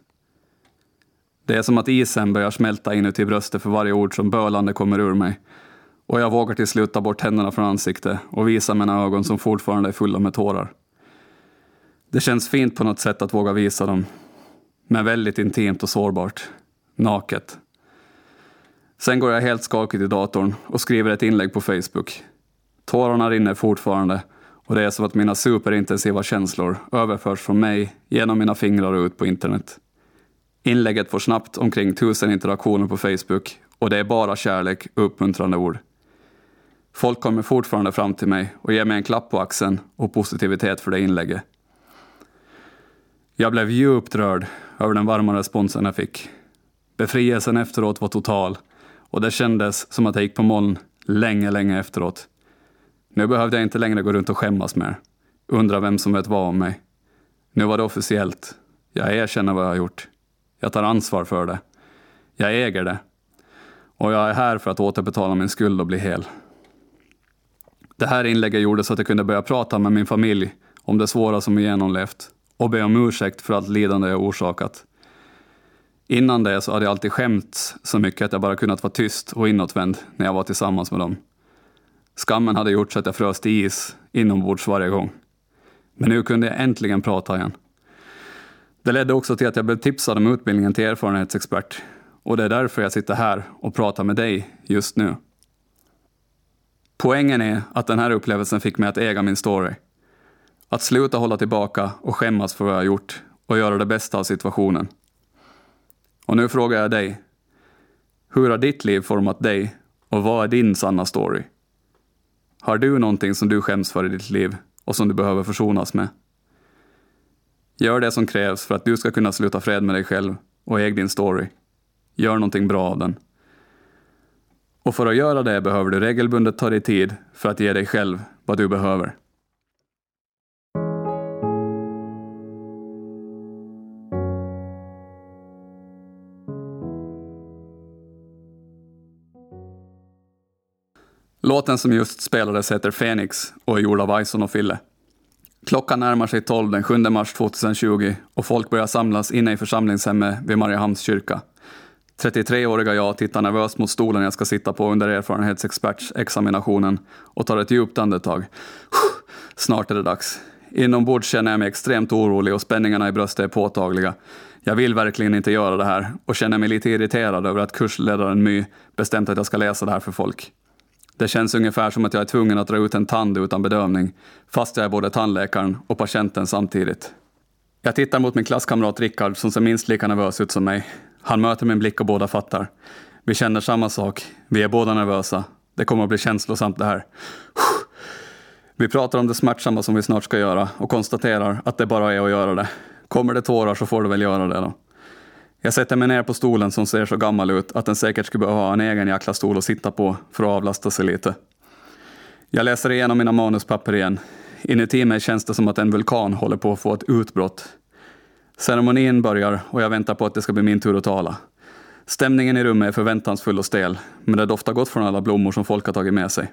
Det är som att isen börjar smälta inuti bröstet för varje ord som bölande kommer ur mig. Och jag vågar till slut ta bort händerna från ansiktet och visa mina ögon som fortfarande är fulla med tårar. Det känns fint på något sätt att våga visa dem. Men väldigt intimt och sårbart. Naket. Sen går jag helt skakig till datorn och skriver ett inlägg på Facebook. Tårarna rinner fortfarande och det är som att mina superintensiva känslor överförs från mig genom mina fingrar och ut på internet. Inlägget får snabbt omkring tusen interaktioner på Facebook och det är bara kärlek och uppmuntrande ord. Folk kommer fortfarande fram till mig och ger mig en klapp på axeln och positivitet för det inlägget. Jag blev djupt rörd över den varma responsen jag fick. Befrielsen efteråt var total och det kändes som att jag gick på moln länge, länge efteråt. Nu behövde jag inte längre gå runt och skämmas mer. Undra vem som vet vad om mig. Nu var det officiellt. Jag erkänner vad jag har gjort. Jag tar ansvar för det. Jag äger det. Och jag är här för att återbetala min skuld och bli hel. Det här inlägget gjorde så att jag kunde börja prata med min familj om det svåra som jag genomlevt och be om ursäkt för allt lidande jag orsakat. Innan det så hade jag alltid skämts så mycket att jag bara kunnat vara tyst och inåtvänd när jag var tillsammans med dem. Skammen hade gjort så att jag frös till is inombords varje gång. Men nu kunde jag äntligen prata igen. Det ledde också till att jag blev tipsad om utbildningen till erfarenhetsexpert och det är därför jag sitter här och pratar med dig just nu. Poängen är att den här upplevelsen fick mig att äga min story. Att sluta hålla tillbaka och skämmas för vad jag gjort och göra det bästa av situationen. Och nu frågar jag dig. Hur har ditt liv format dig och vad är din sanna story? Har du någonting som du skäms för i ditt liv och som du behöver försonas med? Gör det som krävs för att du ska kunna sluta fred med dig själv och äg din story. Gör någonting bra av den. Och för att göra det behöver du regelbundet ta dig tid för att ge dig själv vad du behöver. Låten som just spelades heter Phoenix och är gjord av Ison och Fille. Klockan närmar sig 12 den 7 mars 2020 och folk börjar samlas inne i församlingshemmet vid Mariehamns kyrka. 33-åriga jag tittar nervöst mot stolen jag ska sitta på under erfarenhetsexpertsexaminationen och tar ett djupt andetag. Snart är det dags. Inombords känner jag mig extremt orolig och spänningarna i bröstet är påtagliga. Jag vill verkligen inte göra det här och känner mig lite irriterad över att kursledaren My bestämt att jag ska läsa det här för folk. Det känns ungefär som att jag är tvungen att dra ut en tand utan bedövning, fast jag är både tandläkaren och patienten samtidigt. Jag tittar mot min klasskamrat Rickard som ser minst lika nervös ut som mig. Han möter min blick och båda fattar. Vi känner samma sak. Vi är båda nervösa. Det kommer att bli känslosamt det här. Vi pratar om det smärtsamma som vi snart ska göra och konstaterar att det bara är att göra det. Kommer det tårar så får du väl göra det då. Jag sätter mig ner på stolen som ser så gammal ut att den säkert skulle behöva ha en egen jäkla stol att sitta på för att avlasta sig lite. Jag läser igenom mina manuspapper igen. Inuti mig känns det som att en vulkan håller på att få ett utbrott. Ceremonin börjar och jag väntar på att det ska bli min tur att tala. Stämningen i rummet är förväntansfull och stel, men det doftar gott från alla blommor som folk har tagit med sig.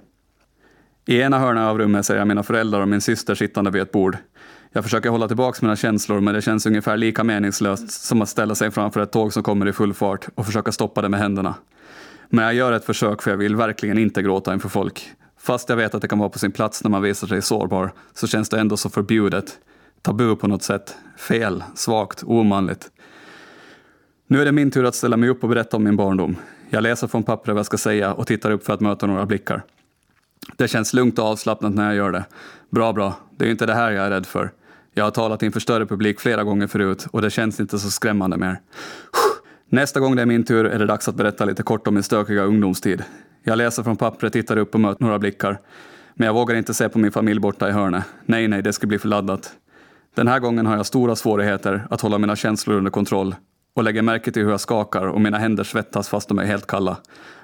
I ena hörnet av rummet ser jag mina föräldrar och min syster sittande vid ett bord. Jag försöker hålla tillbaka mina känslor, men det känns ungefär lika meningslöst som att ställa sig framför ett tåg som kommer i full fart och försöka stoppa det med händerna. Men jag gör ett försök för jag vill verkligen inte gråta inför folk. Fast jag vet att det kan vara på sin plats när man visar sig sårbar, så känns det ändå så förbjudet. Tabu på något sätt. Fel, svagt, omanligt. Nu är det min tur att ställa mig upp och berätta om min barndom. Jag läser från pappret vad jag ska säga och tittar upp för att möta några blickar. Det känns lugnt och avslappnat när jag gör det. Bra, bra. Det är ju inte det här jag är rädd för. Jag har talat inför större publik flera gånger förut och det känns inte så skrämmande mer. Nästa gång det är min tur är det dags att berätta lite kort om min stökiga ungdomstid. Jag läser från pappret, tittar upp och möter några blickar. Men jag vågar inte se på min familj borta i hörnet. Nej, nej, det skulle bli för laddat. Den här gången har jag stora svårigheter att hålla mina känslor under kontroll och lägger märke till hur jag skakar och mina händer svettas fast de är helt kalla.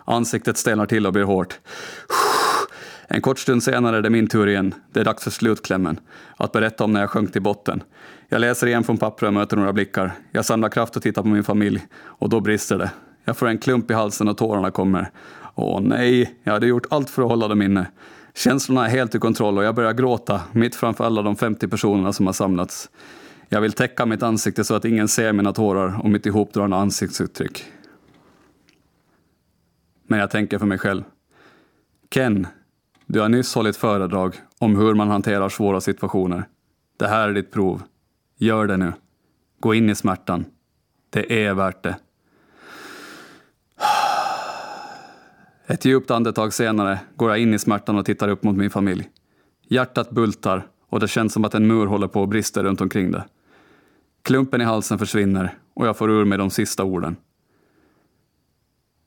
Ansiktet stelnar till och blir hårt. En kort stund senare är det min tur igen. Det är dags för slutklämmen. Att berätta om när jag sjönk till botten. Jag läser igen från pappret och möter några blickar. Jag samlar kraft och tittar på min familj. Och då brister det. Jag får en klump i halsen och tårarna kommer. Åh nej, jag hade gjort allt för att hålla dem inne. Känslorna är helt i kontroll och jag börjar gråta mitt framför alla de 50 personerna som har samlats. Jag vill täcka mitt ansikte så att ingen ser mina tårar och mitt ihopdragna ansiktsuttryck. Men jag tänker för mig själv. Ken, du har nyss hållit föredrag om hur man hanterar svåra situationer. Det här är ditt prov. Gör det nu. Gå in i smärtan. Det är värt det. Ett djupt andetag senare går jag in i smärtan och tittar upp mot min familj. Hjärtat bultar och det känns som att en mur håller på att brista runt omkring det. Klumpen i halsen försvinner och jag får ur mig de sista orden.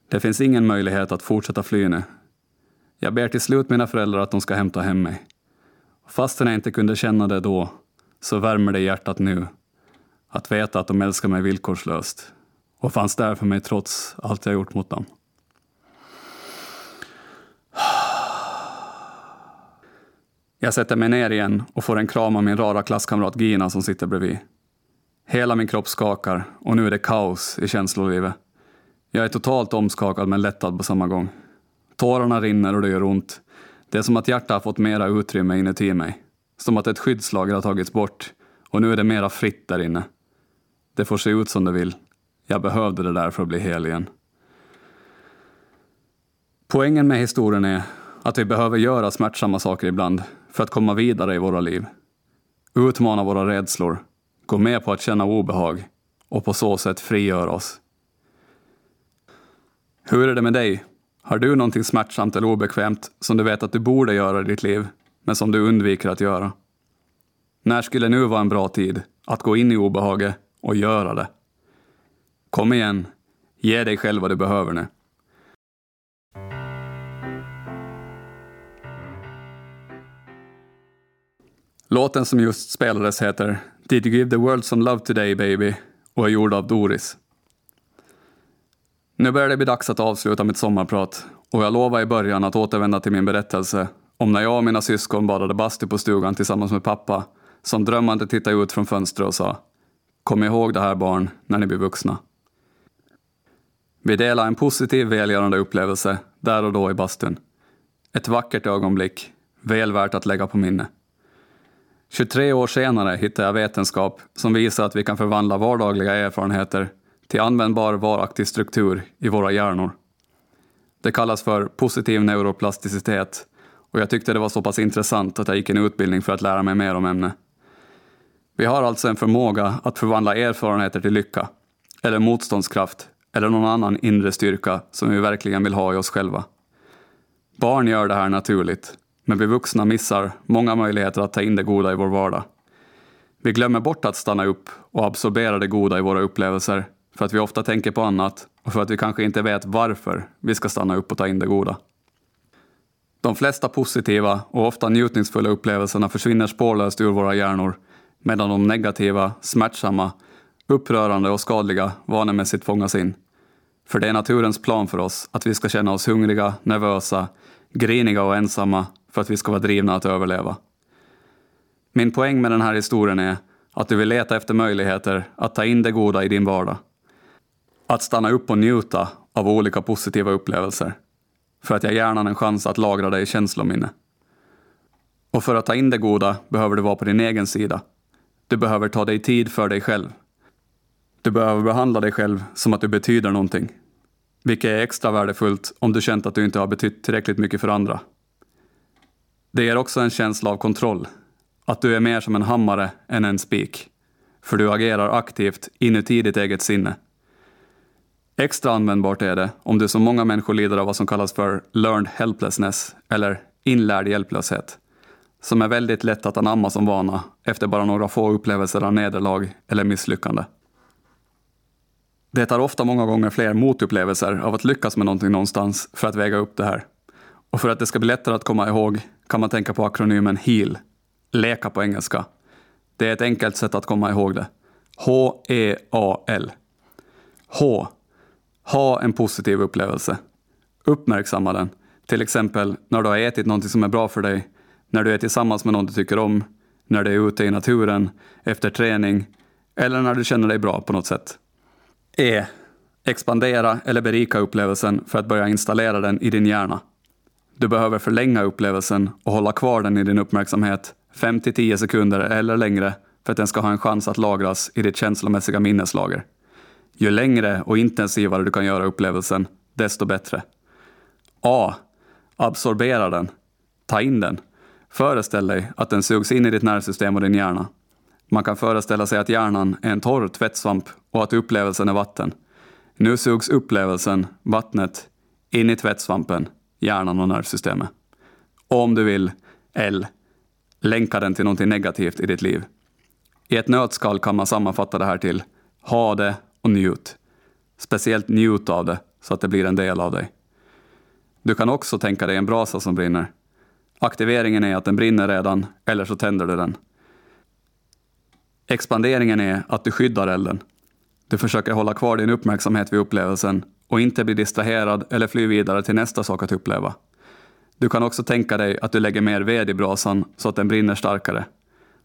Det finns ingen möjlighet att fortsätta fly nu. Jag ber till slut mina föräldrar att de ska hämta hem mig. Fastän jag inte kunde känna det då, så värmer det i hjärtat nu. Att veta att de älskar mig villkorslöst och fanns där för mig trots allt jag gjort mot dem. Jag sätter mig ner igen och får en kram av min rara klasskamrat Gina som sitter bredvid. Hela min kropp skakar och nu är det kaos i känslolivet. Jag är totalt omskakad men lättad på samma gång. Tårarna rinner och det gör ont. Det är som att hjärtat har fått mera utrymme inuti mig. Som att ett skyddslager har tagits bort och nu är det mera fritt där inne. Det får se ut som det vill. Jag behövde det där för att bli hel igen. Poängen med historien är att vi behöver göra smärtsamma saker ibland för att komma vidare i våra liv. Utmana våra rädslor, gå med på att känna obehag och på så sätt frigöra oss. Hur är det med dig? Har du någonting smärtsamt eller obekvämt som du vet att du borde göra i ditt liv, men som du undviker att göra? När skulle nu vara en bra tid att gå in i obehaget och göra det? Kom igen, ge dig själv vad du behöver nu. Låten som just spelades heter Did you give the world some love today baby och är gjord av Doris. Nu börjar det bli dags att avsluta mitt sommarprat och jag lovar i början att återvända till min berättelse om när jag och mina syskon badade bastu på stugan tillsammans med pappa som drömmande tittade ut från fönstret och sa Kom ihåg det här barn när ni blir vuxna. Vi delar en positiv, välgörande upplevelse där och då i bastun. Ett vackert ögonblick, väl värt att lägga på minne. 23 år senare hittade jag vetenskap som visar att vi kan förvandla vardagliga erfarenheter till användbar varaktig struktur i våra hjärnor. Det kallas för positiv neuroplasticitet och jag tyckte det var så pass intressant att jag gick en utbildning för att lära mig mer om ämnet. Vi har alltså en förmåga att förvandla erfarenheter till lycka, eller motståndskraft, eller någon annan inre styrka som vi verkligen vill ha i oss själva. Barn gör det här naturligt, men vi vuxna missar många möjligheter att ta in det goda i vår vardag. Vi glömmer bort att stanna upp och absorbera det goda i våra upplevelser för att vi ofta tänker på annat och för att vi kanske inte vet varför vi ska stanna upp och ta in det goda. De flesta positiva och ofta njutningsfulla upplevelserna försvinner spårlöst ur våra hjärnor medan de negativa, smärtsamma, upprörande och skadliga vanemässigt fångas in. För det är naturens plan för oss att vi ska känna oss hungriga, nervösa, griniga och ensamma för att vi ska vara drivna att överleva. Min poäng med den här historien är att du vill leta efter möjligheter att ta in det goda i din vardag. Att stanna upp och njuta av olika positiva upplevelser. För att ge hjärnan en chans att lagra det i känslominne. Och för att ta in det goda behöver du vara på din egen sida. Du behöver ta dig tid för dig själv. Du behöver behandla dig själv som att du betyder någonting. Vilket är extra värdefullt om du känt att du inte har betytt tillräckligt mycket för andra. Det ger också en känsla av kontroll. Att du är mer som en hammare än en spik. För du agerar aktivt inuti ditt eget sinne. Extra användbart är det om du som många människor lider av vad som kallas för learned helplessness, eller inlärd hjälplöshet, som är väldigt lätt att anamma som vana efter bara några få upplevelser av nederlag eller misslyckande. Det tar ofta många gånger fler motupplevelser av att lyckas med någonting någonstans för att väga upp det här. Och för att det ska bli lättare att komma ihåg kan man tänka på akronymen HEAL, leka på engelska. Det är ett enkelt sätt att komma ihåg det. H-E-A-L. H. Ha en positiv upplevelse. Uppmärksamma den. Till exempel när du har ätit något som är bra för dig, när du är tillsammans med någon du tycker om, när du är ute i naturen, efter träning eller när du känner dig bra på något sätt. E. Expandera eller berika upplevelsen för att börja installera den i din hjärna. Du behöver förlänga upplevelsen och hålla kvar den i din uppmärksamhet 5-10 sekunder eller längre för att den ska ha en chans att lagras i ditt känslomässiga minneslager. Ju längre och intensivare du kan göra upplevelsen, desto bättre. A. Absorbera den. Ta in den. Föreställ dig att den sugs in i ditt nervsystem och din hjärna. Man kan föreställa sig att hjärnan är en torr tvättsvamp och att upplevelsen är vatten. Nu sugs upplevelsen, vattnet, in i tvättsvampen, hjärnan och nervsystemet. Och om du vill, L, länka den till något negativt i ditt liv. I ett nötskal kan man sammanfatta det här till ha det och njut. Speciellt njut av det så att det blir en del av dig. Du kan också tänka dig en brasa som brinner. Aktiveringen är att den brinner redan, eller så tänder du den. Expanderingen är att du skyddar elden. Du försöker hålla kvar din uppmärksamhet vid upplevelsen och inte bli distraherad eller fly vidare till nästa sak att uppleva. Du kan också tänka dig att du lägger mer ved i brasan så att den brinner starkare.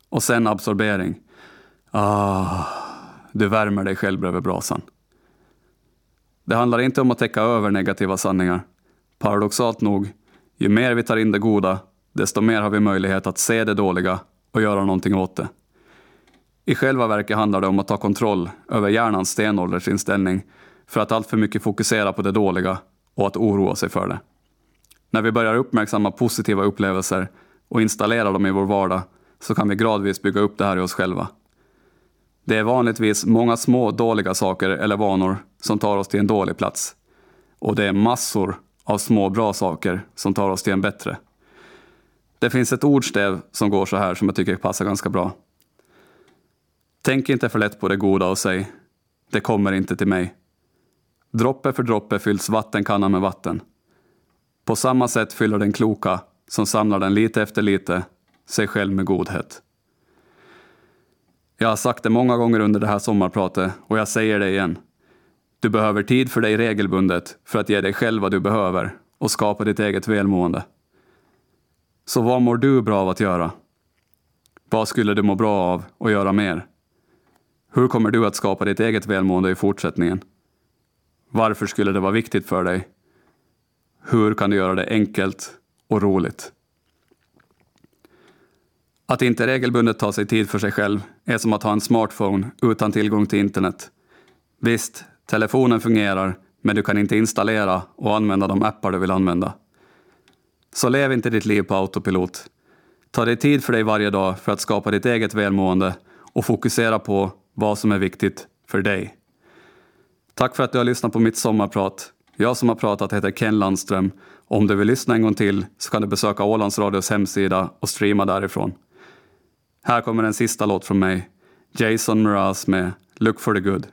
Och sen absorbering. Ah, du värmer dig själv bredvid brasan. Det handlar inte om att täcka över negativa sanningar. Paradoxalt nog, ju mer vi tar in det goda, desto mer har vi möjlighet att se det dåliga och göra någonting åt det. I själva verket handlar det om att ta kontroll över hjärnans stenåldersinställning för att alltför mycket fokusera på det dåliga och att oroa sig för det. När vi börjar uppmärksamma positiva upplevelser och installera dem i vår vardag så kan vi gradvis bygga upp det här i oss själva. Det är vanligtvis många små dåliga saker eller vanor som tar oss till en dålig plats. Och det är massor av små bra saker som tar oss till en bättre. Det finns ett ordstäv som går så här som jag tycker passar ganska bra. Tänk inte för lätt på det goda och säg, det kommer inte till mig. Droppe för droppe fylls vattenkannan med vatten. På samma sätt fyller den kloka, som samlar den lite efter lite, sig själv med godhet. Jag har sagt det många gånger under det här sommarpratet och jag säger det igen. Du behöver tid för dig regelbundet för att ge dig själv vad du behöver och skapa ditt eget välmående. Så vad mår du bra av att göra? Vad skulle du må bra av att göra mer? Hur kommer du att skapa ditt eget välmående i fortsättningen? Varför skulle det vara viktigt för dig? Hur kan du göra det enkelt och roligt? Att inte regelbundet ta sig tid för sig själv är som att ha en smartphone utan tillgång till internet. Visst, telefonen fungerar, men du kan inte installera och använda de appar du vill använda. Så lev inte ditt liv på autopilot. Ta dig tid för dig varje dag för att skapa ditt eget välmående och fokusera på vad som är viktigt för dig. Tack för att du har lyssnat på mitt sommarprat. Jag som har pratat heter Ken Landström. Om du vill lyssna en gång till så kan du besöka Ålandsradios hemsida och streama därifrån. Här kommer en sista låt från mig. Jason Mraz med Look for the good.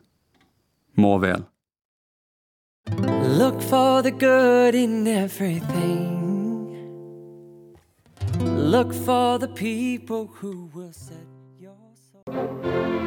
Må väl. Look for the good in everything. Look for the people who will set your soul.